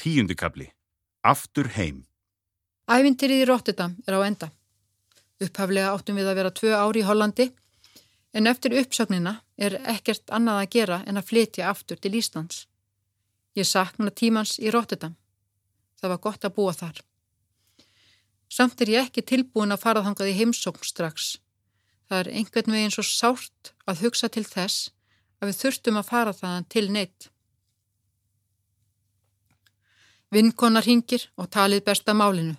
Tíundikabli. Aftur heim. Ævintýrið í Rotterdam er á enda. Upphaflega áttum við að vera tvö ári í Hollandi en eftir uppsögnina er ekkert annað að gera en að flytja aftur til Íslands. Ég sakna tímans í Rotterdam. Það var gott að búa þar. Samt er ég ekki tilbúin að fara þangað í heimsókn strax. Það er einhvern veginn svo sárt að hugsa til þess að við þurftum að fara þaðan til neitt. Vinnkonar hingir og talið besta málinu.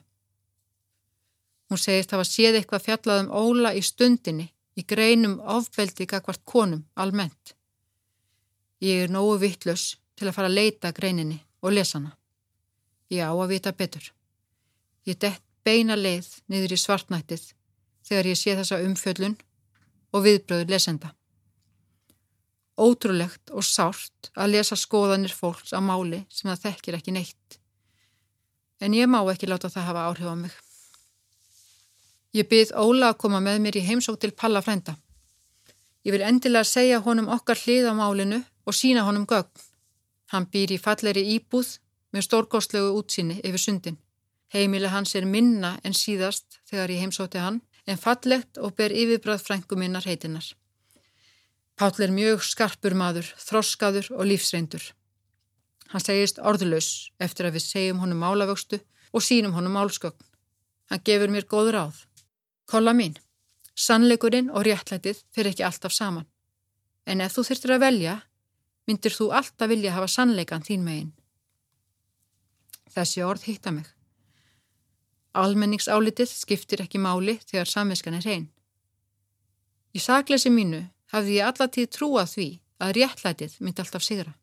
Hún segist hafa séð eitthvað fjallað um óla í stundinni í greinum ofbeldi kakvart konum almennt. Ég er nógu vittlös til að fara að leita greininni og lesa hana. Ég á að vita betur. Ég dett beina leið niður í svartnættið þegar ég sé þessa umfjöllun og viðbröður lesenda. Ótrúlegt og sárt að lesa skoðanir fólks á máli sem það þekkir ekki neitt en ég má ekki láta það hafa áhrif á mig. Ég byrð Óla að koma með mér í heimsók til Palla frænda. Ég vil endilega segja honum okkar hlið á málinu og sína honum gögn. Hann býr í falleri íbúð með stórgóðslegu útsýni yfir sundin. Heimileg hans er minna en síðast þegar ég heimsóti hann, en fallegt og ber yfirbrað frængu minnar heitinnar. Páll er mjög skarpur maður, þroskaður og lífsreindur. Hann segist orðlaus eftir að við segjum honum málavöxtu og sínum honum málskögn. Hann gefur mér góð ráð. Kolla mín, sannleikurinn og réttlætið fyrir ekki alltaf saman. En ef þú þurftir að velja, myndir þú alltaf vilja hafa sannleikan þín megin. Þessi orð hitta mig. Almenningsálitið skiptir ekki máli þegar samviskan er hrein. Í saklesi mínu hafði ég allatíð trúað því að réttlætið myndi alltaf sigra.